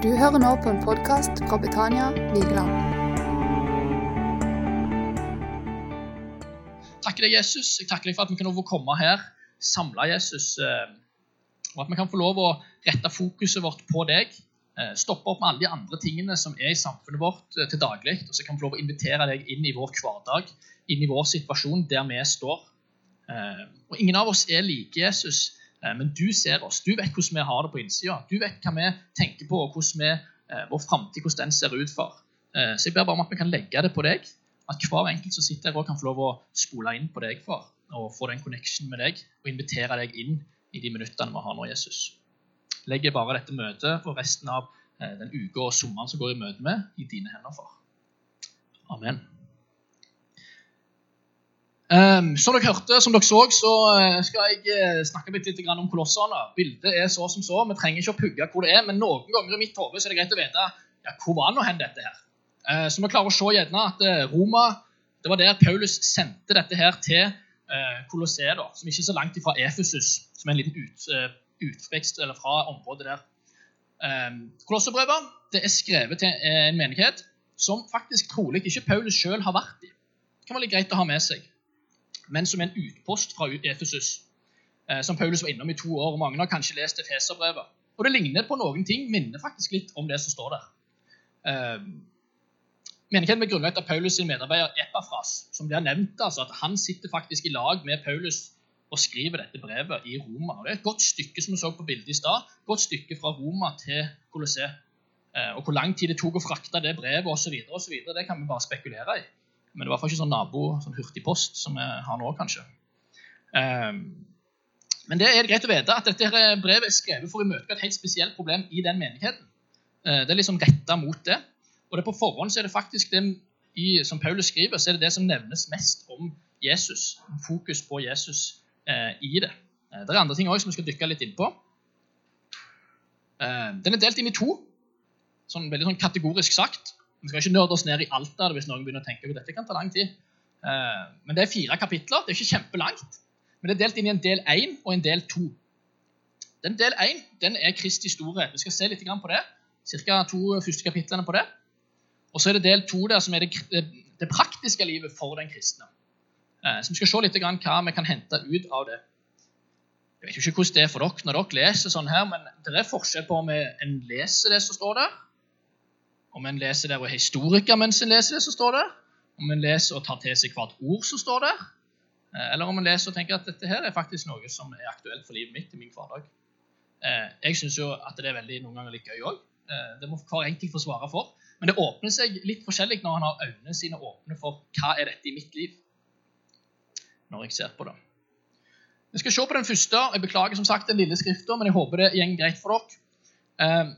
Du hører nå på en podkast fra Betania Vigeland. Takker deg, Jesus. Jeg takker deg for at vi kan få komme her, samle Jesus, eh, og at vi kan få lov å rette fokuset vårt på deg. eh, Stoppe opp med alle de andre tingene som er i samfunnet vårt eh, til daglig. Og så kan vi få lov å invitere deg inn i vår hverdag, inn i vår situasjon der vi står. Og Ingen av oss er like Jesus, men du ser oss. Du vet hvordan vi har det på innsida. Du vet hva vi tenker på, og hvordan vi, eh, vår framtid hvordan den ser ut for. Eh, Så jeg ber bare om at vi kan legge det på deg. At hver enkelt som sitter her, kan få lov å spole inn på deg, far. Og få den connection med deg, og invitere deg inn i de minuttene vi har nå, Jesus. Legger bare dette møtet og resten av eh, den uka og sommeren som går i møte med, i dine hender, far. Amen. Um, som dere hørte, som dere så, så eh, skal jeg eh, snakke litt, litt om kolossene. Bildet er så som så. Vi trenger ikke å pugge hvor det er, men noen ganger i mitt hode er det greit å vite ja, hvor var nå hen dette her. Eh, så vi klarer å se gjerne at Roma det var der Paulus sendte dette her til eh, Colosseum, som ikke er så langt ifra Efesus, som er en liten ut, utvekst eller fra området der. Eh, Kolossebrevet det er skrevet til en menighet som faktisk trolig ikke Paulus sjøl har vært i. Det kan være litt greit å ha med seg, men som en utpost fra Efesus, eh, som Paulus var innom i to år. og Mange har kanskje lest Efeserbrevet. Og det ligner på noen ting, minner faktisk litt om det som står der. Eh, Menigheten ble grunnlagt av Paulus' sin medarbeider Epafras, som blir nevnt altså at han sitter faktisk i lag med Paulus og skriver dette brevet i Roma. Og det er et godt stykke som vi så på bildet i stad, godt stykke fra Roma til Colosseum. Eh, og hvor lang tid det tok å frakte det brevet osv., det kan vi bare spekulere i. Men det var iallfall ikke sånn nabo, sånn hurtigpost som vi har nå, kanskje. Eh, men det er greit å vite at dette brevet er skrevet for å imøtegå et helt spesielt problem i den menigheten. Eh, det er liksom retta mot det. Og det på forhånd så er det faktisk det i, som Paulus skriver, så er det det som nevnes mest om Jesus. Fokus på Jesus eh, i det. Eh, det er andre ting også som vi skal dykke litt inn på. Den er delt inn i to, sånn veldig sånn kategorisk sagt. Vi skal ikke nørde oss ned i alt av det hvis noen begynner å tenke at dette kan ta lang tid. Eh, men det er fire kapitler. Det er ikke kjempelangt. Men det er delt inn i en del én og en del to. Den del én er Kristi storhet. Vi skal se litt på det. Cirka to første kapitlene på det. Og så er det del to der som er det, det praktiske livet for den kristne. Eh, så vi skal se litt hva vi kan hente ut av det. Jeg vet ikke hvordan det er for dere når dere leser sånn her, men det er forskjell på om en leser det som står der, om en leser der og er historiker mens en leser det så står det. om en leser og tar til seg hvert ord som står der, eh, eller om en leser og tenker at dette her er faktisk noe som er aktuelt for livet mitt i min hverdag. Eh, jeg syns jo at det er veldig noen ganger litt gøy òg. Det må hver enkelt få svare for. Men det åpner seg litt forskjellig når han har øynene sine åpne for hva er dette i mitt liv. Når jeg ser på det. Vi skal se på den første. Jeg beklager som sagt den lille skriften, men jeg håper det går greit for dere. Eh,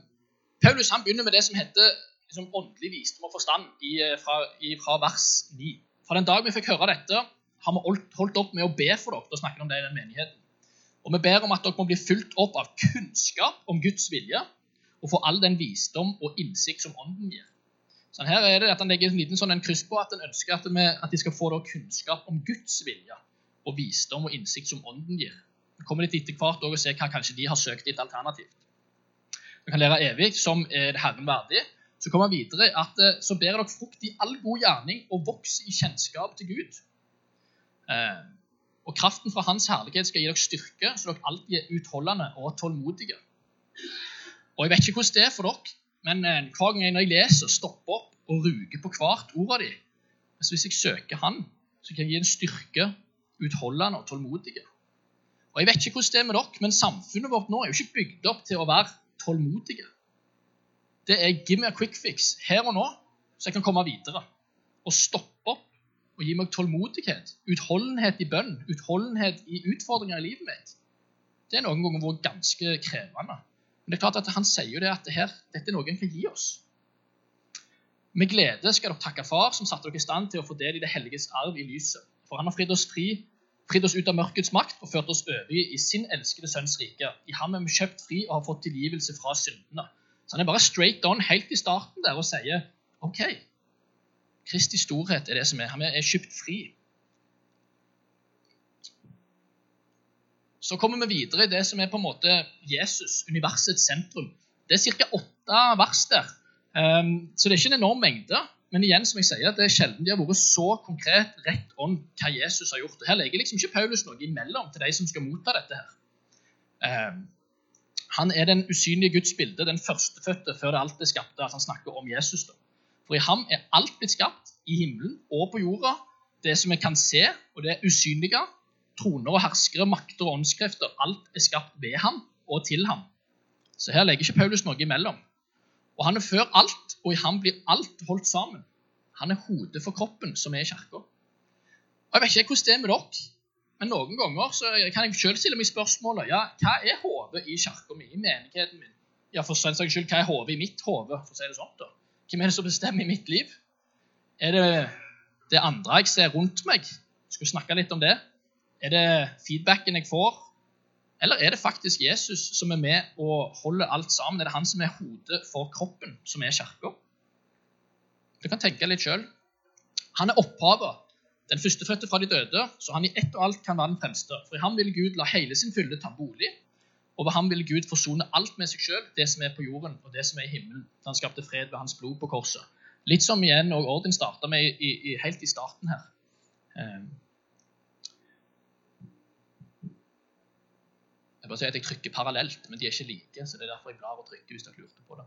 Paulus han begynner med det som heter liksom, åndelig visdom og forstand i, fra, i, fra, vers 9. Fra den dag vi fikk høre dette, har vi holdt opp med å be for dere. Da snakker om det i den menigheten. Og vi ber om at dere må bli fulgt opp av kunnskap om Guds vilje og få all den visdom og innsikt som Ånden gir. Sånn her er det at Han legger en liten sånn en kryss på at han ønsker at, vi, at de skal få kunnskap om Guds vilje og visdom og innsikt som Ånden gir. Vi kommer litt etter hvert og se hva kanskje de har søkt et alternativt. Du kan lære evig, som er Herren verdig. Så kommer han videre at så ber dere frukt i all god gjerning og vokse i kjennskap til Gud. Eh, og kraften fra Hans herlighet skal gi dere styrke, så dere alltid er utholdende og tålmodige. Og Jeg vet ikke hvordan det er for dere, men eh, hver gang jeg leser, stopper opp og ruger på hvert ord av dem. Så hvis jeg søker Han, så kan jeg gi en styrke, utholdende og tålmodige. Og Jeg vet ikke hvordan det er med dere, men samfunnet vårt nå er jo ikke bygd opp til å være tålmodige. Det er 'give me a quick fix' her og nå, så jeg kan komme videre. Og stoppe opp og gi meg tålmodighet, utholdenhet i bønn, utholdenhet i utfordringer i livet mitt. Det er noen ganger vært ganske krevende. Men det er klart at han sier jo det at det her, dette er noe en kan gi oss. Med glede skal dere takke Far, som satte dere i stand til å få del i det helliges arv i lyset. For han har fridd oss fri, fridd oss ut av mørkets makt og ført oss over i sin elskede sønns rike. I ham er vi kjøpt fri og har fått tilgivelse fra syndene. Han er bare straight on helt i starten der og sier OK, Kristi storhet er det som er. Han er kjøpt fri. Så kommer vi videre i det som er på en måte Jesus, universets sentrum. Det er ca. åtte vers der. Um, så det er ikke en enorm mengde. Men igjen, som jeg sier, det er sjelden de har vært så konkret rett om hva Jesus har gjort. Og Her legger liksom ikke Paulus noe imellom til de som skal motta dette. her. Han er den usynlige Guds bilde, den førstefødte før det alt er skapt. Altså han snakker om Jesus. da. For i ham er alt blitt skapt, i himmelen og på jorda. Det som vi kan se, og det usynlige. Troner og herskere, makter og åndskrefter. Alt er skapt ved ham og til ham. Så her legger ikke Paulus noe imellom. Og han er før alt, og i ham blir alt holdt sammen. Han er hodet for kroppen, som er kirka. Jeg vet ikke hvordan det er med dere, men noen ganger så kan jeg selv stille meg spørsmålet ja, hva er hodet i kirka mi, i menigheten min? Ja, for saks skyld, hva er hodet i mitt hode? si da? Hvem er det som bestemmer i mitt liv? Er det det andre jeg ser rundt meg? Skal vi snakke litt om det? Er det feedbacken jeg får? Eller er det faktisk Jesus som er med og holder alt sammen? Er det han som er hodet for kroppen, som er kirka? Du kan tenke litt sjøl. Han er opphavet, den førstefødte fra de døde, så han i ett og alt kan være den fremste. For i ham vil Gud la hele sin fylde ta bolig, og ved ham vil Gud forsone alt med seg sjøl, det som er på jorden og det som er i himmelen. Da han skapte fred ved hans blod på korset. Litt som igjen og Orden starta med i, i, helt i starten her. Um, Jeg bare sier at jeg trykker parallelt, men de er ikke like. så det er derfor jeg blar og trykker hvis dere lurte på det.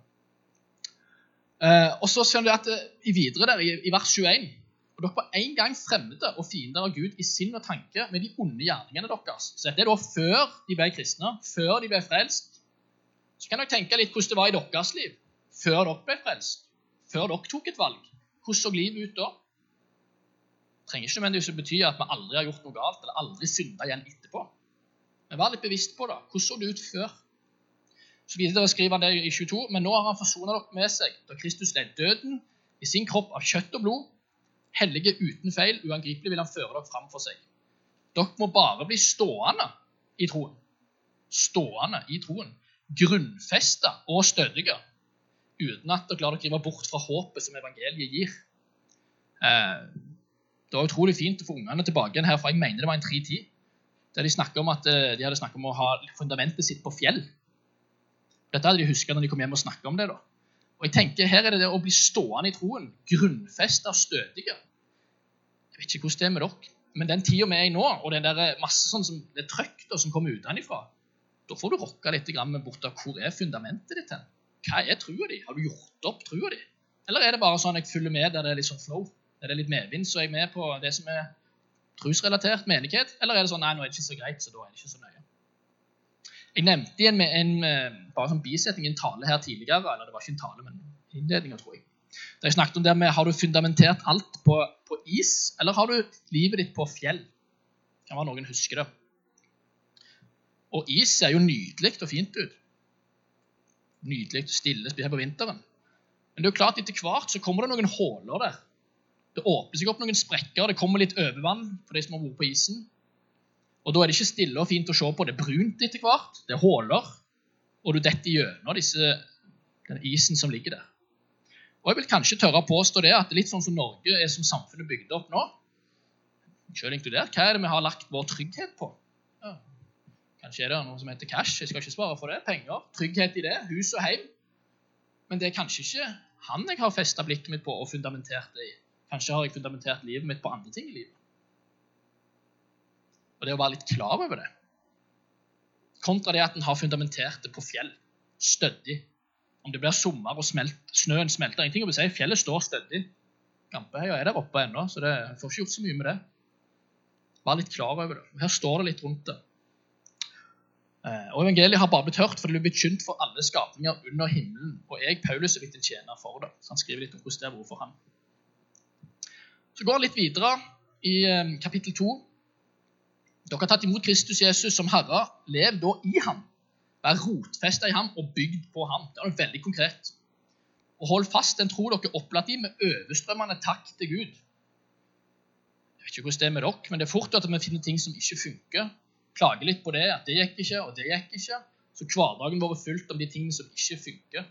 Uh, og så ser du at uh, i videre der, i, vers 21 og dere på en gang fremmede og fiender av Gud i sinn og tanke med de onde gjerningene deres. Så dette er da før de ble kristne, før de ble frelst. Så kan dere tenke litt hvordan det var i deres liv før dere ble frelst. Før dere tok et valg. Hvordan så livet ut da? Det trenger ikke nødvendigvis å bety at vi aldri har gjort noe galt eller aldri synda igjen etterpå. Men vær litt bevisst på det. Hvordan så det ut før? Så videre skriver han det i 22. Men nå har han forsona dere med seg da Kristus led døden i sin kropp av kjøtt og blod. Hellige uten feil, uangripelig vil han føre dere fram for seg. Dere må bare bli stående i troen. Stående i troen. Grunnfesta og stødige. Uten at dere lar dere rive bort fra håpet som evangeliet gir. Eh, det var utrolig fint å få ungene tilbake igjen her, for jeg mener det var en 3-10 der de snakket om at eh, de hadde snakket om å ha fundamentet sitt på fjell. Dette hadde de huska når de kom hjem og snakket om det. da. Og jeg tenker, Her er det det å bli stående i troen, grunnfesta stødige. Jeg vet ikke hvordan det er med dere, men den tida vi er i nå, og det der masse sånn som det trøkk som kommer utenfra, da får du rocka litt bort av hvor er fundamentet ditt hen. Hva er trua di? Har du gjort opp trua di? Eller er det bare sånn jeg følger med der det er litt sånn flow? Der det er litt medvind, så er jeg med på det som er trusrelatert menighet, eller er det sånn nei, nå er det ikke så greit, så da er det ikke så nøye? Jeg nevnte igjen med en, bare som bisetning en tale her tidligere, eller det var ikke en tale, men innledninger, tror jeg. Da jeg snakket om det med har du fundamentert alt på, på is, eller har du livet ditt på fjell? Kan være noen husker det. Og is ser jo nydelig og fint ut. Nydelig og stille, spesielt på vinteren. Men det er jo klart etter hvert så kommer det noen huller der det åpner seg opp noen sprekker, det kommer litt overvann for de som har vært på isen. Og Da er det ikke stille og fint å se på. Det er brunt etter hvert, det er huller, og du detter gjennom disse, den isen som ligger der. Og Jeg vil kanskje tørre å påstå det at det er litt sånn som Norge er som samfunnet bygd opp nå. Selv inkludert. Hva er det vi har lagt vår trygghet på? Ja. Kanskje er det noe som heter cash. Jeg skal ikke svare for det. Penger. Trygghet i det. Hus og heim. Men det er kanskje ikke han jeg har festa blikket mitt på og fundamentert det i. Kanskje har jeg fundamentert livet mitt på andre ting i livet. Og det å være litt klar over det, kontra det at en har fundamentert det på fjell, stødig. Om det blir sommer og smelt, snøen smelter Ingenting å si. Fjellet står stødig. Gampeheia er der oppe ennå, så det får ikke gjort så mye med det. Vær litt klar over det. Her står det litt rundt det. Eh, og Evangeliet har bare blitt hørt, for det blir blitt kynt for alle skapninger under himmelen. Og jeg, Paulus, er blitt en tjener for det. Så han skriver litt om hvordan det er vært for ham. Så går han litt videre i eh, kapittel 2. Dere har tatt imot Kristus Jesus som Herre. Lev da i ham. Vær rotfesta i ham og bygd på ham. Det er veldig konkret. Og hold fast den tro dere er opplatt i, med overstrømmende takk til Gud. Jeg vet ikke hvordan det er med dere, men det er fort at vi finner ting som ikke funker. Klager litt på det, at det gikk ikke, og det gikk ikke. Så hverdagen vår er fullt om de tingene som ikke funker.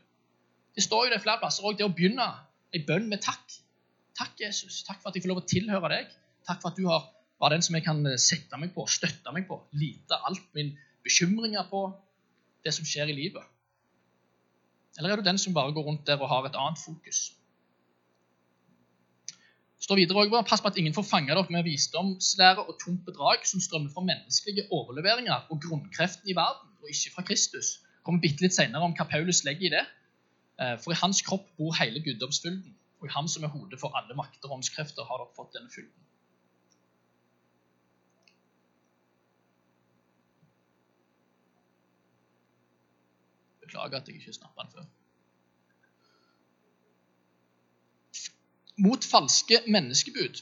Det står jo det flere plasser òg, det å begynne ei bønn med takk. Takk, Jesus. Takk for at jeg får lov å tilhøre deg. Takk for at du har, var den som jeg kan eh, sette meg på, støtte meg på, lite alt min bekymringer på, det som skjer i livet. Eller er du den som bare går rundt der og har et annet fokus? står videre også, Pass på at ingen får fange dere med visdomslære og tomt bedrag som strømmer fra menneskelige overleveringer og grunnkreften i verden, og ikke fra Kristus. kommer bitte litt senere om hva Paulus legger i det. Eh, for i hans kropp bor hele guddomsfylden, og i ham som er hodet for alle makter og åndskrefter, har dere fått denne fylden. Beklager at jeg ikke snappa den før. Mot falske menneskebud.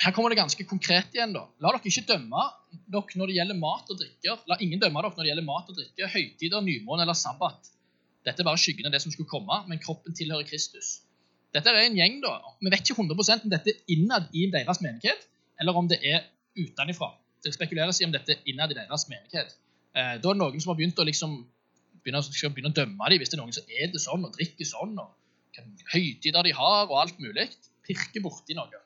Her kommer det ganske konkret igjen. da. La dere ikke dømme dere når det gjelder mat og drikker. La ingen dømme dere når det gjelder mat og drikke, høytider, nymåne eller sabbat. Dette er bare skyggen av det som skulle komme, men kroppen tilhører Kristus. Dette er en gjeng, da. Vi vet ikke 100% om dette er innad i deres menighet, eller om det er utenfra. Det spekuleres i om dette er innad i deres menighet. Eh, da er det noen som har begynt å liksom begynner, skal begynne å dømme dem hvis det er noen som er det sånn og drikker sånn, og høytider de har, og alt mulig. Pirker borti noe.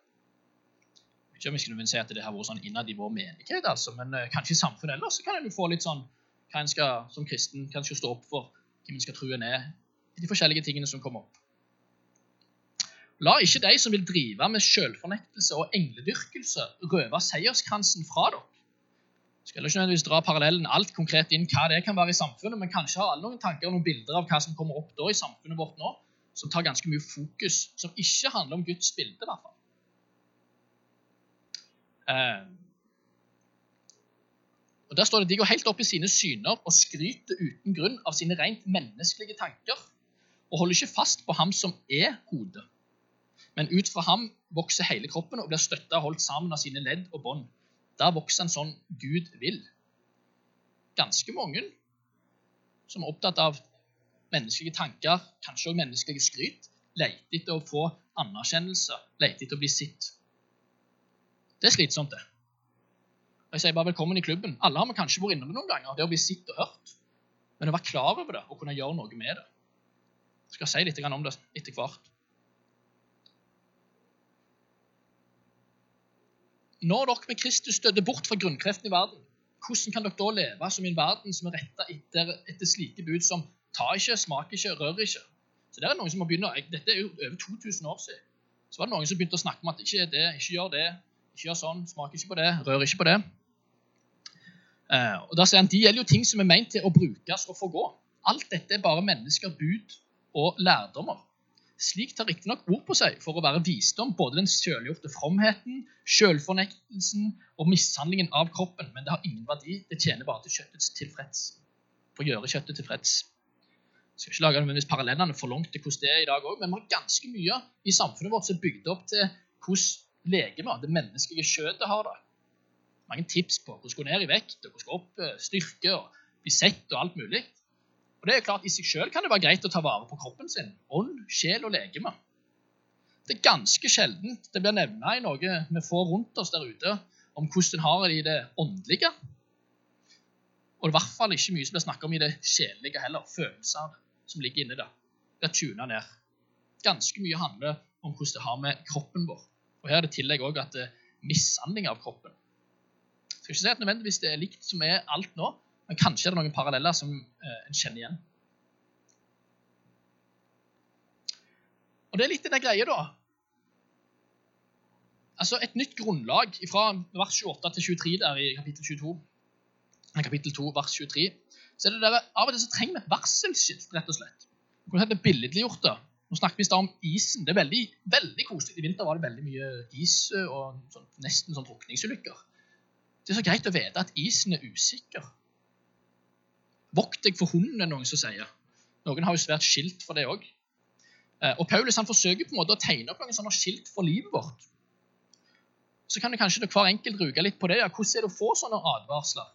Ikke om jeg skulle si at det har vært sånn innad i vår menighet, altså, men uh, kanskje i samfunnet ellers kan en få litt sånn hva en skal som kristen kanskje stå opp for, hvem en skal tro en er, de forskjellige tingene som kommer opp. La ikke de som vil drive med selvfornektelse og engledyrkelse, røve seierskransen fra dere. Skal ikke nødvendigvis dra parallellen alt konkret inn hva det kan være i samfunnet, men kanskje har alle noen tanker og noen bilder av hva som kommer opp da i samfunnet vårt nå, som tar ganske mye fokus, som ikke handler om Guds bilde, i hvert fall. Eh, og Der står det de går helt opp i sine syner og skryter uten grunn av sine rent menneskelige tanker, og holder ikke fast på ham som er hodet. Men ut fra ham vokser hele kroppen og blir støtta og holdt sammen av sine ledd og bånd. Der vokser en sånn Gud vil. Ganske mange som er opptatt av menneskelige tanker, kanskje også menneskelige skryt, leter etter å få anerkjennelse, leter etter å bli sitt. Det er slitsomt, det. Jeg sier bare velkommen i klubben. Alle har vi kanskje vært innom det noen ganger. Det å bli sett og hørt. Men å være klar over det og kunne gjøre noe med det. Jeg skal si litt om det etter hvert. Når dere med Kristus døde bort fra grunnkreften i verden, hvordan kan dere da leve som i en verden som er retta etter, etter, slike bud som ta ikke, smak ikke, rør ikke? Så det er noen som må begynne, Dette er jo over 2000 år siden. Så var det noen som begynte å snakke om at ikke det, ikke gjør det, ikke gjør sånn, smak ikke på det, rør ikke på det. Eh, og da sier han, De gjelder jo ting som er meint til å brukes og forgå. Alt dette er bare mennesker, bud og lærdommer. Slik tar riktignok ord på seg for å være visdom, både den selvgjorte fromheten, selvfornektelsen og mishandlingen av kroppen, men det har ingen verdi. Det tjener bare til kjøttets tilfreds. For å gjøre kjøttet tilfreds. Jeg skal ikke lage nødvendigvis parallellene for langt til hvordan det er i dag òg, men vi har ganske mye i samfunnet vårt som er bygd opp til hvordan legemet, det menneskelige kjøttet, har det. Mange tips på hvordan gå ned i vekt, og hvordan gå opp eh, styrke og bli sett og alt mulig. Og det er klart, I seg selv kan det være greit å ta vare på kroppen sin. Ånd, sjel og legeme. Det er ganske sjeldent det blir nevna i noe vi får rundt oss der ute, om hvordan en har det i det åndelige. Og i hvert fall ikke mye som blir snakka om i det sjelelige heller. Følelser som ligger inni det. Blir tuna ned. Ganske mye handler om hvordan det har med kroppen vår. Og Her er det tillegg òg at det er mishandling av kroppen. Jeg skal ikke si at nødvendigvis det er likt som er alt nå, men kanskje er det noen paralleller som eh, en kjenner igjen. Og det er litt i det greia, da. Altså Et nytt grunnlag fra vers 28 til 23 der i kapittel 22, kapittel 2, vers 23, så er det der, Av og til så trenger vi et varselskilt, rett og slett. Du det billedliggjort det. Nå snakker vi om isen. Det er veldig, veldig koselig. I vinter var det veldig mye is og sånn, nesten sånn drukningsulykker. Det er så greit å vite at isen er usikker. Vokt deg for hunden, er noen som sier. Noen har jo svært skilt for det òg. Eh, og Paulus han forsøker på en måte å tegne opp noen sånne skilt for livet vårt. Så kan det kanskje hver enkelt ruge litt på det. Ja. Hvordan er det å få sånne advarsler?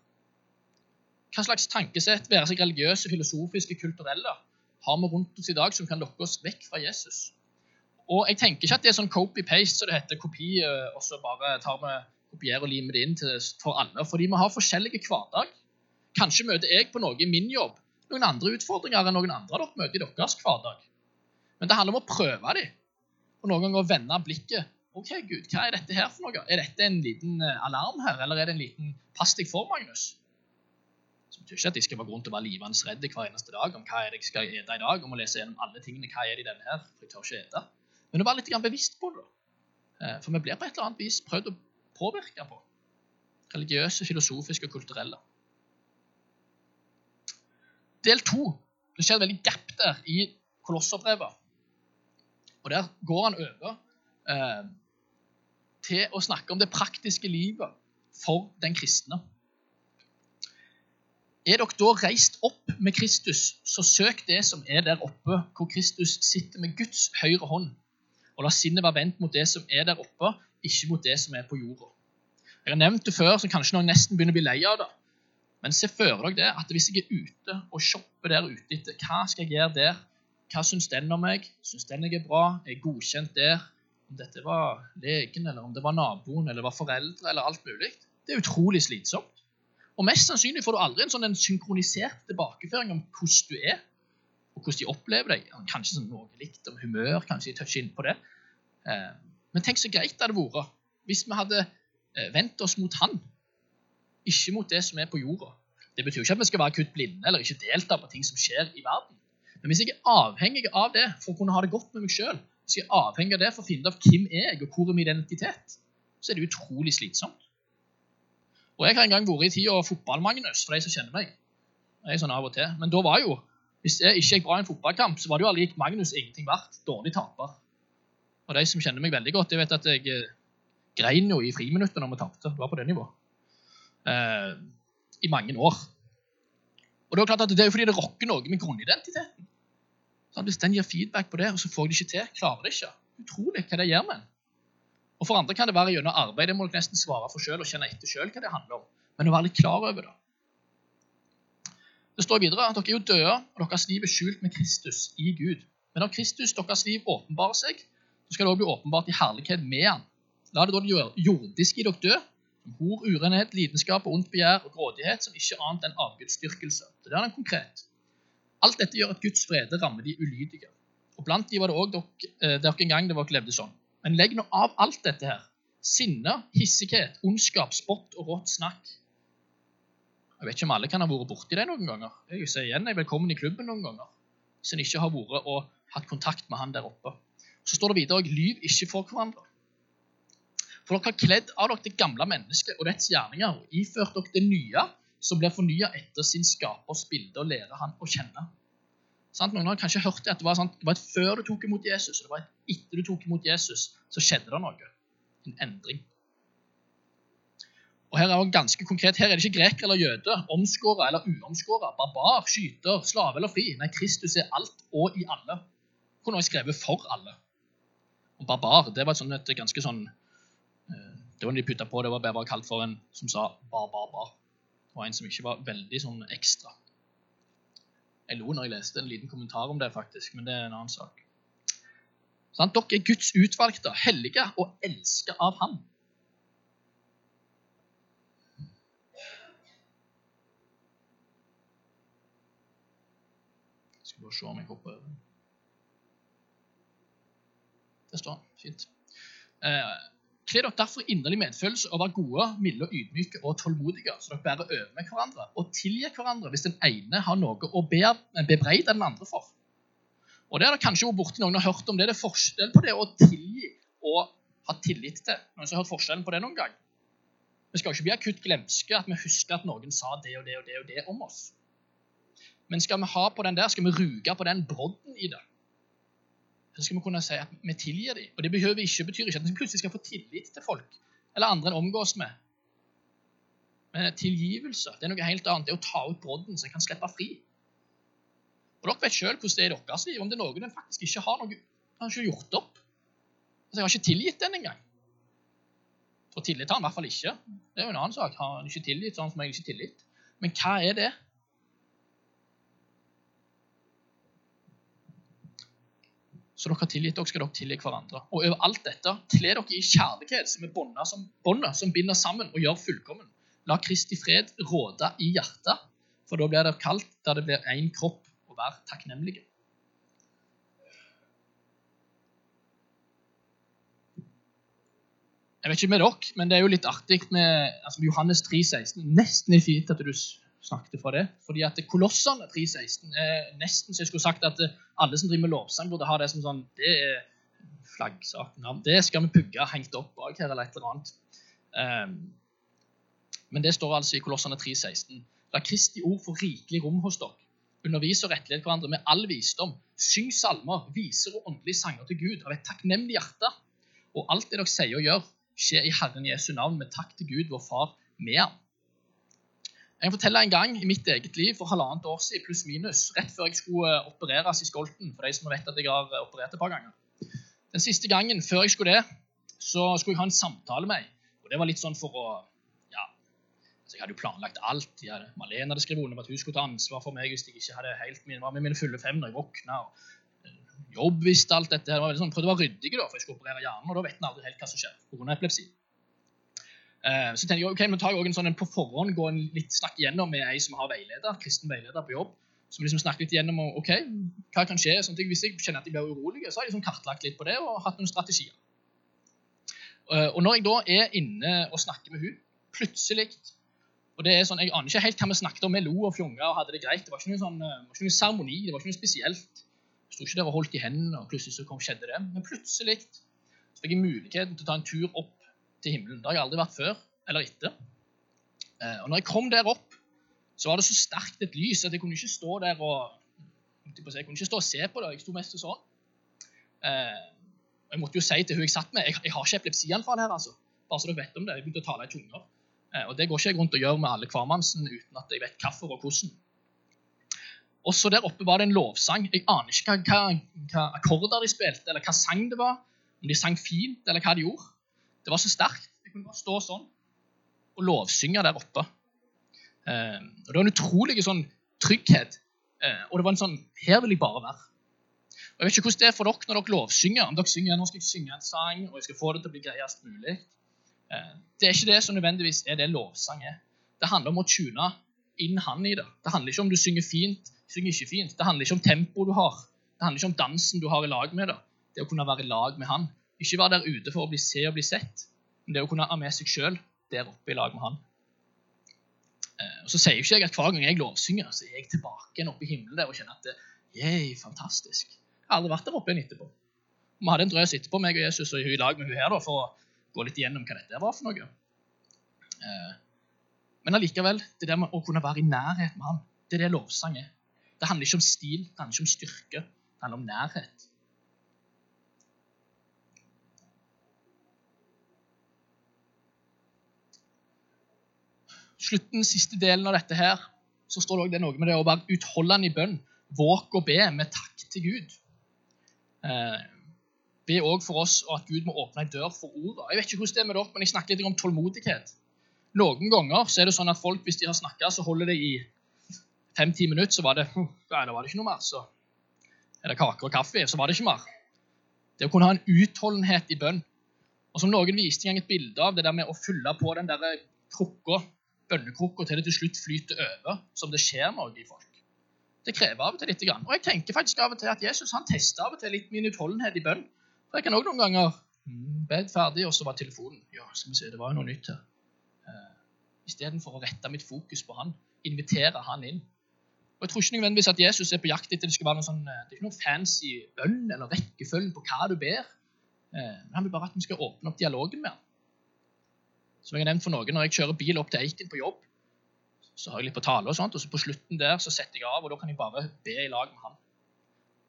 Hva slags tankesett, være seg religiøse, filosofiske, kulturelle, har vi rundt oss i dag som kan lokke oss vekk fra Jesus? Og jeg tenker ikke at det er sånn copy-paste, så det heter kopi, eh, og så bare tar vi, kopierer og limer det inn til, for alle. Fordi vi har forskjellige hverdag. Kanskje møter jeg på noe i min jobb noen andre utfordringer enn noen andre dere møter i deres hverdag. Men det handler om å prøve dem, og noen ganger vende blikket. OK, Gud, hva er dette her for noe? Er dette en liten eh, alarm her, eller er det en liten Pass deg for, Magnus? Som betyr ikke at jeg skal være grunn til å være livende redd hver eneste dag om hva er det jeg skal ete i dag, om å lese gjennom alle tingene, hva er det i denne her, for jeg tør ikke ete. Men å være litt bevisst på det. Eh, For vi blir på et eller annet vis prøvd å påvirke på. Religiøse, filosofiske og kulturelle. Del to. Det skjer et veldig gap der i Kolosserbrevet. Og der går han over eh, til å snakke om det praktiske livet for den kristne. Er dere da reist opp med Kristus, så søk det som er der oppe, hvor Kristus sitter med Guds høyre hånd. Og la sinnet være vendt mot det som er der oppe, ikke mot det som er på jorda. Jeg har nevnt det før, så kanskje noen nesten begynner å bli lei av det. Men se for dere det, at hvis jeg er ute og shopper der ute etter hva skal jeg gjøre der, hva syns den om meg, syns den jeg er bra, er jeg godkjent der, om dette var legen, eller om det var naboen, eller var foreldre, eller alt mulig, det er utrolig slitsomt. Og mest sannsynlig får du aldri en sånn en synkronisert tilbakeføring om hvordan du er, og hvordan de opplever deg. Kanskje sånn noe likt om humør, kanskje de toucher inn på det. Eh, Men tenk så greit det hadde vært hvis vi hadde eh, vendt oss mot Han, ikke mot det som er på jorda. Det betyr ikke at vi skal være kutt blinde eller ikke delta på ting som skjer i verden. Men hvis jeg er avhengig av det for å kunne ha det godt med meg sjøl, hvis jeg er avhengig av det for å finne ut av hvem er jeg og hvor er min identitet, så er det utrolig slitsomt. Og Jeg har en gang vært i tida fotball-Magnus, for de som kjenner meg. Jeg er sånn av og til. Men da var jo, hvis jeg ikke gikk bra i en fotballkamp, så var det jo aldri Magnus ingenting verdt. Dårlig taper. Og de som kjenner meg veldig godt, de vet at jeg eh, grein jo i friminuttene når vi tapte. Det var på det nivået. Eh, I mange år. Og Det er jo klart at det er jo fordi det rokker noe med grunnidentiteten. Sånn, hvis den gir feedback på det, og så får jeg det ikke til, klarer det ikke. Utrolig hva det gjør med en. Og For andre kan det være gjennom arbeid. Det må dere nesten svare for selv og kjenne etter selv hva det handler om. Men å være litt klar over det. Det står videre at dere er jo døde, og deres liv er skjult med Kristus i Gud. Men når Kristus, deres liv, åpenbarer seg, så skal det også bli åpenbart i herlighet med han. La det da jordiske i dere dø, hor, urenhet, lidenskap og ondt begjær og grådighet, som ikke annet enn avgudsdyrkelse. Det er den konkret. Alt dette gjør at Guds frede rammer de ulydige. Og Blant de var det òg dere, dere en gang det var levde sånn. Men legg nå av alt dette her. Sinne, hissighet, ondskap, spott og rått snakk. Jeg vet ikke om alle kan ha vært borti det noen ganger. Jeg sier igjen, jeg er velkommen i klubben noen ganger. Hvis ikke har vært og hatt kontakt med han der oppe. Så står det videre lyv ikke for hverandre. For dere har kledd av dere det gamle mennesket og dets gjerninger og iført dere det nye, som blir fornya etter sin skapers bilde, og lærer han å kjenne. Sant? Noen har kanskje hørt det at det var, sånn, det var et før du tok imot Jesus, og det var et etter du tok imot Jesus, så skjedde det noe. En endring. Og Her er det ganske konkret, her er det ikke greker eller jøde, omskåra eller uomskåra, barbar, skyter, slave eller fri. Nei, Kristus er alt og i alle. Kunne også skrevet 'for alle'. Og barbar det var et, sånt, et ganske sånn Det var de putta på, det var bare kalt for en som sa bar, bar, bar. Og en som ikke var veldig sånn ekstra. Jeg lo når jeg leste en liten kommentar om det, faktisk, men det er en annen sak. Sånn, dere er Guds utvalgte, hellige og elska av Ham. Jeg skal bare se om jeg hopper over. Det står fint. Eh, Kle dere derfor inderlig medfølelse og vær gode, milde og ydmyke og tålmodige, så dere bærer over med hverandre og tilgir hverandre hvis den ene har noe å be, bebreide den andre for. Og Det har dere kanskje vært borti noen har hørt om det. Det er forskjell på det å tilgi og ha tillit til. Noen som har hørt forskjellen på det noen gang? Vi skal jo ikke bli akutt glemske at vi husker at noen sa det og det og det og det om oss. Men skal vi ha på den der, skal vi ruge på den brodden i det, så skal vi kunne si at vi tilgir dem. Og det behøver ikke, betyr ikke at vi plutselig skal få tillit til folk eller andre en omgås med. Men tilgivelse det er noe helt annet. Det er å ta ut brodden så en kan slippe fri. Og Dere vet sjøl hvordan det er i deres liv. Om det er noen en faktisk ikke har noe, har ikke gjort opp. Altså, Jeg har ikke tilgitt den engang. Og tillit har han i hvert fall ikke. Det er jo en annen sak. Har han ikke tilgitt, han som regel ikke tillit. Men hva er det? Så dere har tilgitt dere, skal dere tilgi hverandre. Og over alt dette, kle dere i kjærlighet, som er båndet som, som binder sammen og gjør fullkommen. La Kristi fred råde i hjertet, for da blir det kaldt der det blir én kropp, og vær takknemlige. Jeg vet ikke med dere, men det er jo litt artig med altså Johannes 3, 16. Nesten er fint at du snakket fra det. Fordi at Kolossene 3.16 er nesten så jeg skulle sagt at alle som driver med lovsang, burde ha det som sånn Det er flaggsak. Det skal vi pugge hengt opp bak her, eller et eller annet. Um, men det står altså i Kolossene 3.16. La Kristi ord få rikelig rom hos dere. Undervis og rettled hverandre med all visdom. Syng salmer, viser og åndelige sanger til Gud av et takknemlig hjerte. Og alt det dere sier og gjør, skjer i Herren Jesu navn med takk til Gud, vår Far, med ham. Jeg kan fortelle en gang i mitt eget liv for halvannet år siden, pluss minus, rett før jeg skulle eh, opereres i skolten, for de som vet at jeg har eh, operert et par ganger. Den siste gangen før jeg skulle det, så skulle jeg ha en samtale med meg. Og det var litt sånn for å Ja, altså jeg hadde jo planlagt alt. Jeg hadde, Malene hadde skrevet under på at hun skulle ta ansvar for meg hvis jeg ikke hadde helt min, var med mine fulle fem når jeg våkna. Eh, jobb visste alt dette. Det var sånn, prøvde å være ryddig, da, for jeg skulle operere hjernen, og da vet en aldri helt hva som skjer pga. epilepsi. Eh, så tenker jeg, ok, Vi tar jeg også en sånn en på forhånd gå en litt snakk igjennom med ei som har veileder, kristen veileder på jobb. Som liksom snakker litt igjennom ok, hva kan skje. Sånn Hvis jeg kjenner at jeg blir urolig, så har jeg liksom kartlagt litt på det og hatt noen strategier. Eh, og når jeg da er inne og snakker med hun, plutselig og det er sånn, Jeg aner ikke helt hva vi snakket om. Vi lo og fjonga og hadde det greit. Det var ikke noe sånn, var ikke noen seremoni, det var ikke noe spesielt. Jeg sto ikke der og holdt i hendene, og plutselig så kom, skjedde det. Men plutselig så fikk jeg muligheten til å ta en tur opp til himmelen. Det har jeg aldri vært før eller etter. Eh, og når jeg kom der opp, så var det så sterkt et lys at jeg kunne ikke stå der og jeg kunne ikke stå og se på det. Jeg sto mest sånn. Eh, og jeg måtte jo si til hun jeg satt med, jeg, jeg har ikke epilepsianfall her. altså. Bare så dere vet om det. Jeg begynte å tale i tunger. Eh, og det går ikke jeg rundt og gjør med alle hvermannsen uten at jeg vet hvorfor og hvordan. Og så der oppe var det en lovsang. Jeg aner ikke hva, hva, hva akkorder de spilte, eller hva sang det var. Om de sang fint, eller hva de gjorde. Det var så sterkt. Jeg kunne bare stå sånn og lovsynge der oppe. Eh, og Det var en utrolig sånn trygghet. Eh, og det var en sånn Her vil jeg bare være. Og Jeg vet ikke hvordan det er for dere når dere lovsynger. Om dere synger, nå skal jeg synge en sang, og jeg skal få det til å bli greiest mulig. Eh, det er ikke det som nødvendigvis er det lovsang er. Det handler om å tune inn han i det. Det handler ikke om du synger fint, synger ikke fint. Det handler ikke om tempoet du har. Det handler ikke om dansen du har i lag med det. Det å kunne være i lag med han. Ikke være der ute for å bli se og bli sett, men det å kunne ha med seg sjøl der oppe i lag med han. Eh, og Så sier jo ikke jeg at hver gang jeg lovsynger, så er jeg tilbake oppe i himmelen der og kjenner at yay, fantastisk. Jeg har aldri vært der oppe igjen etterpå. Vi hadde en drøs etterpå, meg og Jesus, og i lag med hun her da, for å gå litt igjennom hva dette var for noe. Eh, men allikevel, det der med å kunne være i nærhet med han, det er det lovsang er. Det handler ikke om stil, det handler ikke om styrke, det handler om nærhet. Slutten, siste delen av dette her, så står det også det noe med det å være utholdende i bønn. Våk og be med takk til Gud. Eh, be òg for oss og at Gud må åpne en dør for ordet. Jeg vet ikke hvordan det er med dere, men jeg snakker litt om tålmodighet. Noen ganger så er det sånn at folk, hvis de har snakka, så holder det i fem-ti minutter, så var det, ja, da var det ikke noe mer. Så er det kaker og kaffe, så var det ikke mer. Det å kunne ha en utholdenhet i bønn. Og som noen viste en gang et bilde av, det der med å fylle på den der krukka bønnekrukka til det til slutt flyter over, som det skjer noe i folk. Det krever av og til litt. Og jeg tenker faktisk av og til at Jesus han tester av og til litt min utholdenhet i bønn. For jeg kan også noen ganger mm, bed ferdig, og så var telefonen Ja, skal vi se, det var jo noe nytt her. Uh, Istedenfor å rette mitt fokus på han, invitere han inn. Og Jeg tror ikke nødvendigvis at Jesus er på jakt etter det skal være noe sånn, eh, det er ikke noe fancy bønn eller rekkefølge på hva du ber. Uh, men Han vil bare at vi skal åpne opp dialogen med ham. Som jeg har nevnt for noen, Når jeg kjører bil opp til Eiken på jobb, så har jeg litt på tale, og sånt, og så på slutten der så setter jeg av, og da kan jeg bare be i lag med han.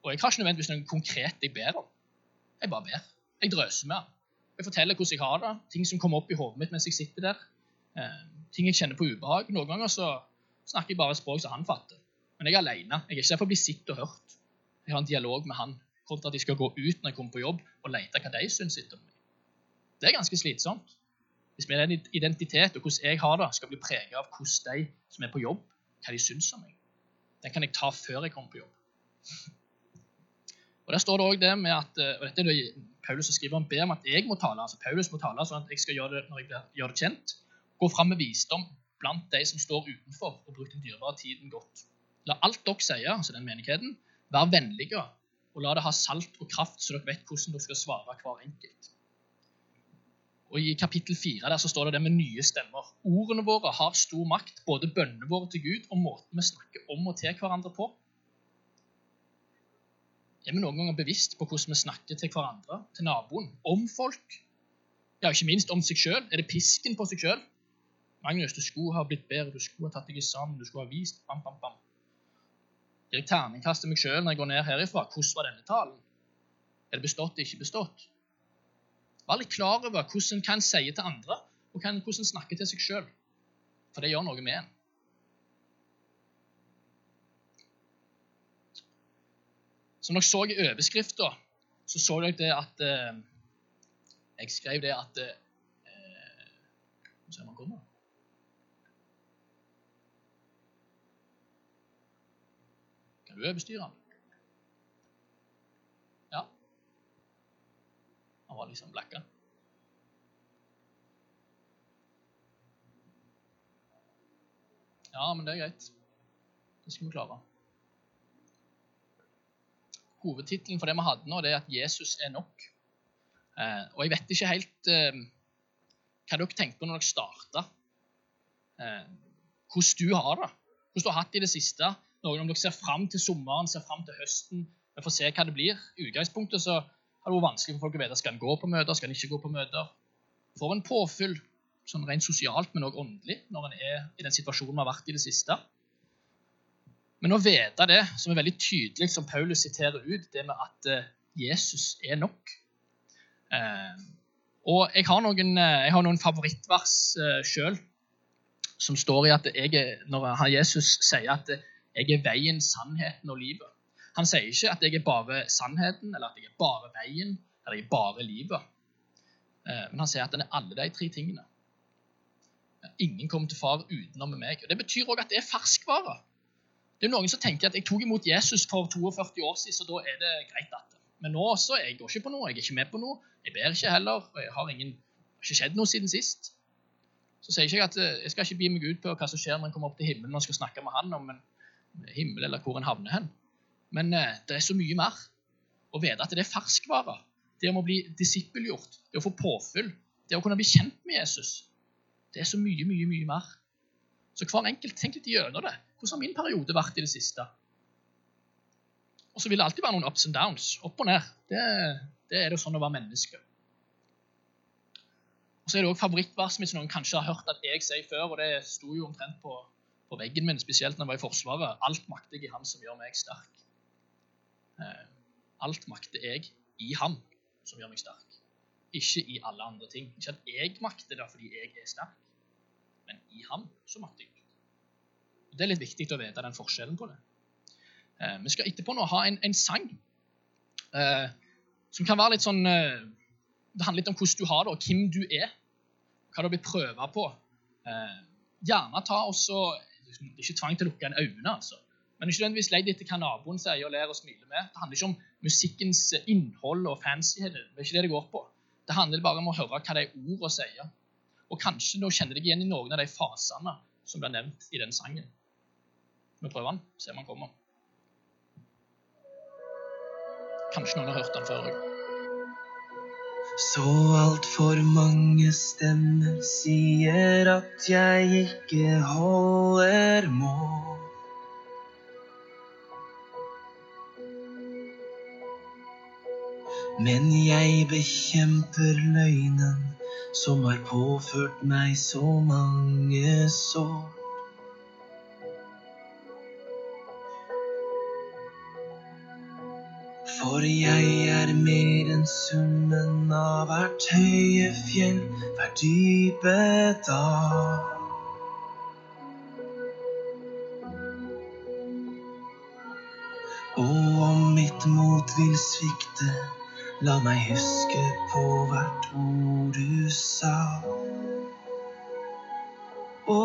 Og jeg har ikke nødvendigvis noe konkret jeg ber om. Jeg bare ber. Jeg drøser med han. Jeg forteller hvordan jeg har det, ting som kommer opp i hodet mitt mens jeg sitter der. Eh, ting jeg kjenner på ubehag. Noen ganger så snakker jeg bare språk som han fatter. Men jeg er alene. Jeg er ikke der for å bli sett og hørt. Jeg har en dialog med han kontra at de skal gå ut når jeg kommer på jobb og lete hva de syns om meg. Det er ganske slitsomt. Hvis min identitet og hvordan jeg har det, skal bli preget av hvordan de som er på jobb, hva de syns om meg. Den kan jeg ta før jeg kommer på jobb. Og Der står det også det med at, og dette er det Paulus som skriver om, ber om at jeg må tale. altså Paulus må tale sånn at jeg skal gjøre det når jeg gjør det kjent. Gå fram med visdom blant de som står utenfor, og bruker den dyrebare tiden godt. La alt dere sier, altså den menigheten, være vennlige, og la det ha salt og kraft, så dere vet hvordan dere skal svare hver enkelt. Og I kapittel 4 der så står det det med nye stemmer. Ordene våre har stor makt, både bønnene våre til Gud og måten vi snakker om og til hverandre på. Er vi noen ganger bevisst på hvordan vi snakker til hverandre, til naboen, om folk? Ja, ikke minst om seg sjøl. Er det pisken på seg sjøl? Magnus, du skulle ha blitt bedre, du skulle ha tatt deg sammen, du skulle ha vist bam, bam, bam. Jeg terningkast til meg sjøl når jeg går ned herifra? Hvordan var denne talen? Er det bestått, ikke bestått? Vær litt klar over hvordan hva en sier til andre, og hvordan en snakker til seg sjøl. For det gjør noe med en. Som dere så i overskrifta, så så dere det at eh, Jeg skrev det at eh, Skal vi se om han kommer. Kan du overstyre han? Han var liksom blacka. Ja, men det er greit. Det skal vi klare. Hovedtittelen for det vi hadde nå, det er at Jesus er nok. Eh, og jeg vet ikke helt eh, hva dere tenkte på når dere starta. Eh, hvordan du har det. Hvordan du har hatt det i det siste. Noen om dere ser fram til sommeren, ser fram til høsten. Vi får se hva det blir. I utgangspunktet så har det vært vanskelig for folk å vite skal en gå på møter, skal en ikke gå på møter. Får en påfyll sånn rent sosialt, men også åndelig, når en er i den situasjonen vi har vært i det siste. Men å vite det, som er veldig tydelig, som Paulus siterer ut, det med at eh, Jesus er nok. Eh, og jeg har noen, eh, jeg har noen favorittvers eh, sjøl som står i at jeg når Jesus sier at 'jeg er veien, sannheten og livet'. Han sier ikke at jeg er bare sannheten, eller at jeg er bare veien, eller jeg er bare livet. Eh, men han sier at han er alle de tre tingene. Ingen kommer til far utenom meg. Og Det betyr òg at det er ferskvare. Det er noen som tenker at jeg tok imot Jesus for 42 år siden, så da er det greit. at Men nå så jeg går ikke på noe, jeg er ikke med på noe, jeg ber ikke heller, og jeg har ingen, ikke skjedd noe siden sist. Så sier jeg ikke at eh, jeg skal ikke bi meg ut på hva som skjer når en kommer opp til himmelen og skal snakke med han om en himmel eller hvor en havner hen. Men eh, det er så mye mer. Å vite at det er ferskvare. Det om å bli disippelgjort, det å få påfyll, det å kunne bli kjent med Jesus. Det er så mye, mye, mye mer. Så hver enkelt tenk litt gjennom det. Hvordan har min periode vært i det siste? Og så vil det alltid være noen ups and downs. Opp og ned. Det, det er det sånn å være menneske. Og så er det også favorittverset mitt som noen kanskje har hørt at jeg sier før, og det sto jo omtrent på, på veggen min, spesielt når jeg var i Forsvaret. Alt makter jeg i Han som gjør meg sterk. Eh, alt makter jeg i ham som gjør meg sterk. Ikke i alle andre ting. Ikke at jeg makter det fordi jeg er sterk, men i ham så makter jeg det. Er litt viktig å vite den forskjellen på det. Eh, vi skal etterpå nå ha en, en sang eh, som kan være litt sånn Det handler litt om hvordan du har det, og hvem du er. Hva du har blitt prøva på. Gjerne ta også Ikke tvang til å lukke en øynene, altså. Men ikke nødvendigvis legg etter hva naboen sier og ler og smiler med. Det handler ikke om musikkens innhold og fancyhet. Det er ikke det det går på. Det handler bare om å høre hva de ordene sier. Og kanskje nå kjenner deg igjen i noen av de fasene som blir nevnt i den sangen. Vi prøver den, se om han kommer. Kanskje noen har hørt den før òg. Så altfor mange stemmer sier at jeg ikke holder mål. Men jeg bekjemper løgnen som har påført meg så mange sår. For jeg er mer enn summen av hvert høye fjell, hver dype dag. Og om mitt mot vil svikte, La meg huske på hvert ord du sa. Å,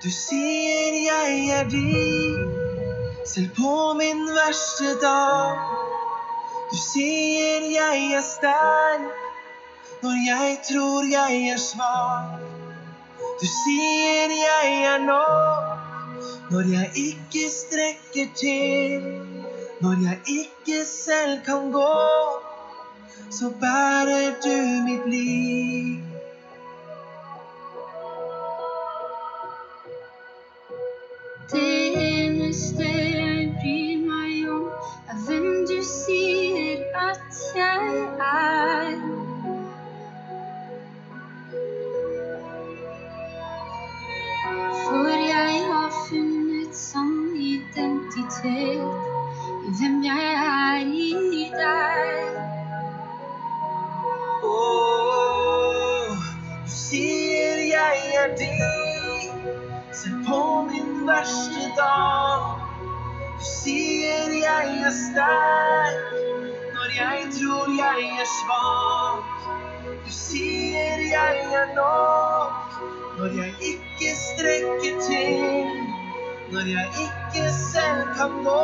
du sier jeg er din, selv på min verste dag. Du sier jeg er sterk når jeg tror jeg er svak. Du sier jeg er nok når jeg ikke strekker til. Når jeg ikke selv kan gå, så bærer du mitt liv. Det eneste jeg bryr meg om, er hvem du sier at jeg er. For jeg har funnet sann identitet er i deg. Du sier jeg er din, selv på min verste dag. Du sier jeg er sterk når jeg tror jeg er svak. Du sier jeg er nok når jeg ikke strekker til. Når jeg ikke selv kan gå,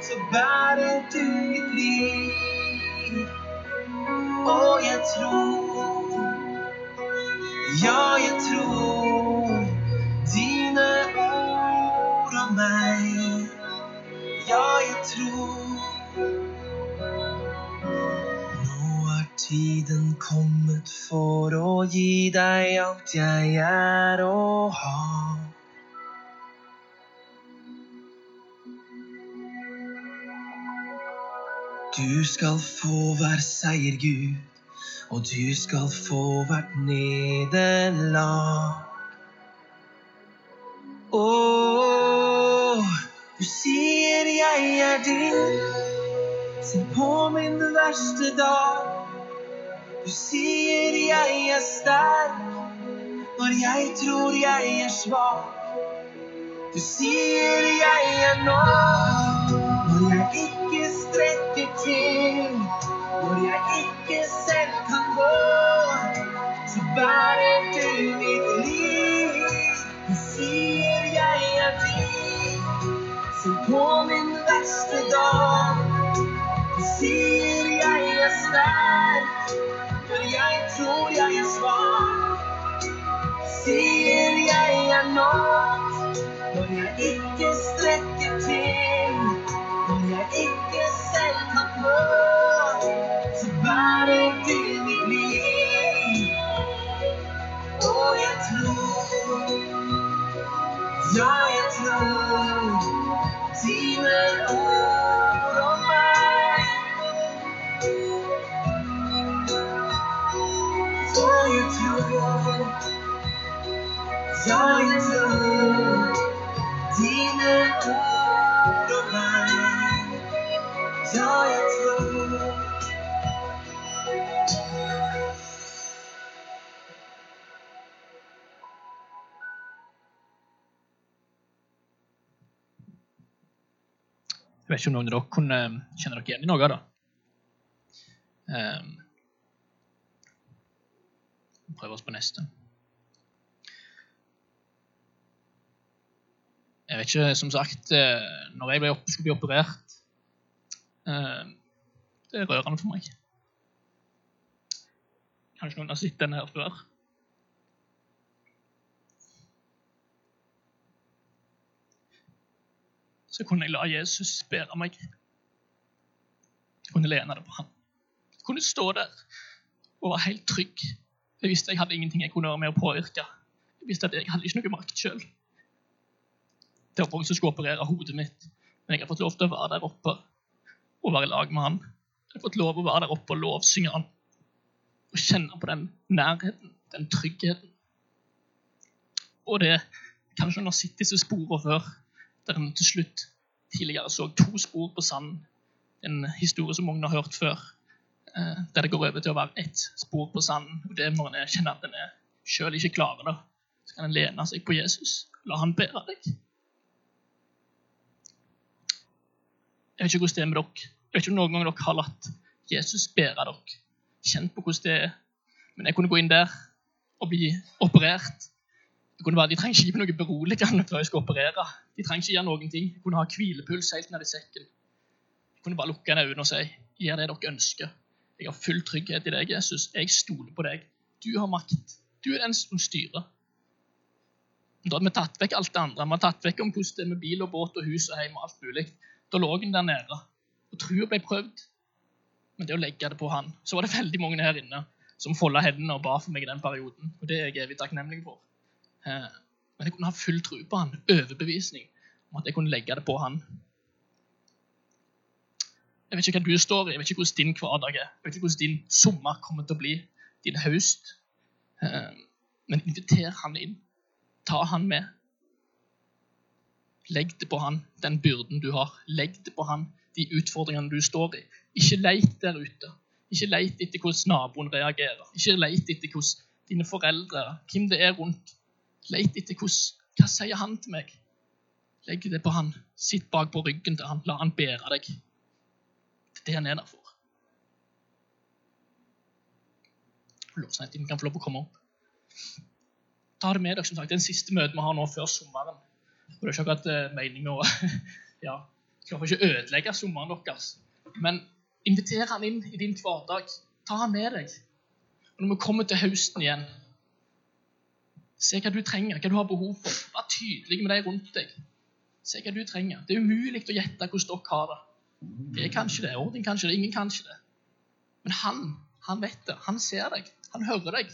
så bærer du mitt liv. Og jeg tror, ja, jeg tror dine ord om meg. Ja, jeg tror Nå er tiden kommet for å gi deg alt jeg er og har. Du skal få hver seier, Gud, og du skal få hvert nederlag. Åh, du sier jeg er din, selv på min verste dag. Du sier jeg er sterk når jeg tror jeg er svak. Du sier jeg er nok når jeg ikke strekker til. Når jeg ikke selv kan gå, så bærer du mitt liv. Du sier jeg er din, selv på min verste dag. Du sier jeg er sterk når jeg tror jeg er svak. Du sier jeg er nok når jeg ikke strekker til. Når jeg ikke selv kan gå, så bærer du mitt liv. Og jeg tror, ja, jeg tror dine ord vet ikke om noen av dere kunne kjenne dere igjen i noe av det. Um, prøve oss på neste. Jeg vet ikke, som sagt, eh, når jeg ble opp, skulle bli operert um, Det er rørende for meg. Kanskje noen har sett den her før. Så kunne jeg la Jesus bære meg. Jeg kunne lene det på ham. Jeg kunne stå der og være helt trygg. Jeg visste jeg hadde ingenting jeg kunne være med å påvirke. Jeg visste at jeg hadde ikke noe makt sjøl. Det var folk som skulle operere hodet mitt. Men jeg har fått lov til å være der oppe og være i lag med han. Jeg har fått lov til å være der oppe og lovsynge han. Og kjenne på den nærheten, den tryggheten. Og det Kanskje sett disse sporene før, der en til slutt tidligere så to spor på sanden. En historie som mange har hørt før. eh, Der det går over til å være ett spor på sanden. Og det må en kjenne at en er sjøl ikke klarer det. Så kan en lene seg på Jesus. La han bære deg. Jeg vet ikke hvordan det er med dere. Jeg vet ikke om noen gang dere har latt Jesus bære dere. Kjent på hvordan det er. Men jeg kunne gå inn der og bli operert. Kunne være, De trenger ikke gi meg noe beroligende før jeg skal operere. De trenger ikke gjøre noen ting. Jeg kunne ha hvilepuls helt ned i sekken. Jeg kunne bare lukke øynene og si gjør det dere ønsker. Jeg har full trygghet i deg, Jesus. Jeg stoler på deg. Du har makt. Du er den som styrer. Da hadde vi tatt vekk alt det andre. Vi hadde tatt vekk om hvordan det er med bil og båt og hus og hjem og alt mulig. Da lå den der nede, og trua ble prøvd. men det å legge det på han. Så var det veldig mange her inne som folda hendene og ba for meg i den perioden. Og det er jeg evig takknemlig for. Eh, men jeg kunne ha full tro på han, overbevisning om at jeg kunne legge det på han. Jeg vet ikke hva du står i, jeg vet ikke hvordan din hverdag er. Jeg vet ikke hvordan din sommer kommer til å bli, din høst. Eh, men inviter han inn. Ta han med. Legg det på han, den byrden du har. Legg det på han, de utfordringene du står i. Ikke leit der ute. Ikke leit etter hvordan naboen reagerer. Ikke leit etter hvordan dine foreldre, hvem det er rundt. Leit etter hvordan Hva sier han til meg? Legg det på han. Sitt bak på ryggen til han. La han bære deg. Det er det han er der for. Vi kan få lov å komme opp. Ta det med dere. som sagt. Det er den siste møtet vi har nå før sommeren. Og det er ikke akkurat uh, meninga å ja, Klarer ikke å ødelegge sommeren deres. Men inviter han inn i din hverdag. Ta han med deg. Og når vi kommer til høsten igjen, se hva du trenger, hva du har behov for. Vær tydelig med de rundt deg. Se hva du trenger. Det er umulig å gjette hvordan dere har det. Det kan ikke det, Ordin kan ikke det, ingen kan ikke det. Men han, han vet det. Han ser deg. Han hører deg.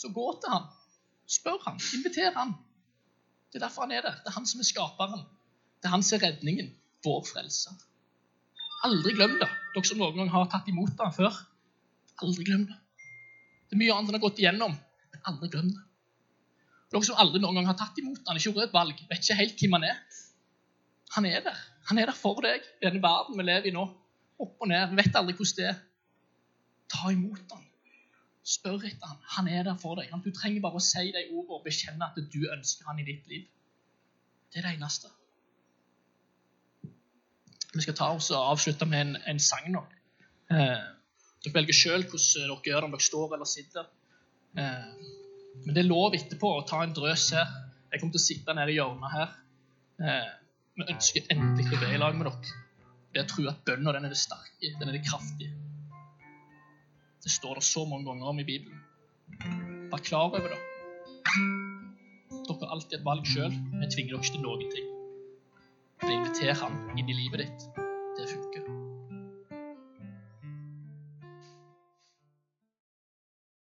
Så gå til han. Spør han. Inviter han. Det er derfor han er der. Det er han som er skaperen. Det er han som er redningen. Vår frelser. Aldri glem det, dere som noen gang har tatt imot det før. Aldri glem det. Det er mye annet han har gått igjennom, men aldri glem det. Dere som aldri noen gang har tatt imot han, ikke gjort et valg, vet ikke helt hvem han er. Han er der. Han er der for deg i denne verden vi lever i nå. Opp og ned. Vet aldri hvordan det er. Ta imot han. Spør etter han. Han er der for deg. Du trenger bare å si de ordene og bekjenne at du ønsker han i ditt liv. Det er det eneste. Vi skal ta oss og avslutte med en, en sang nå. Eh, dere velger sjøl hvordan dere gjør det, om dere står eller sitter. Eh, men det er lov etterpå å ta en drøs her. Jeg kommer til å sitte nede i hjørnet her. Eh, men ønsker endelig å be i lag med dere. Jeg tror at bønna er det sterke, den er det kraftige. Det står det så mange ganger om i Bibelen. Vær klar over det. Dere har alltid et valg sjøl. Vi tvinger dere ikke til noen ting. Men inviter han inn i livet ditt.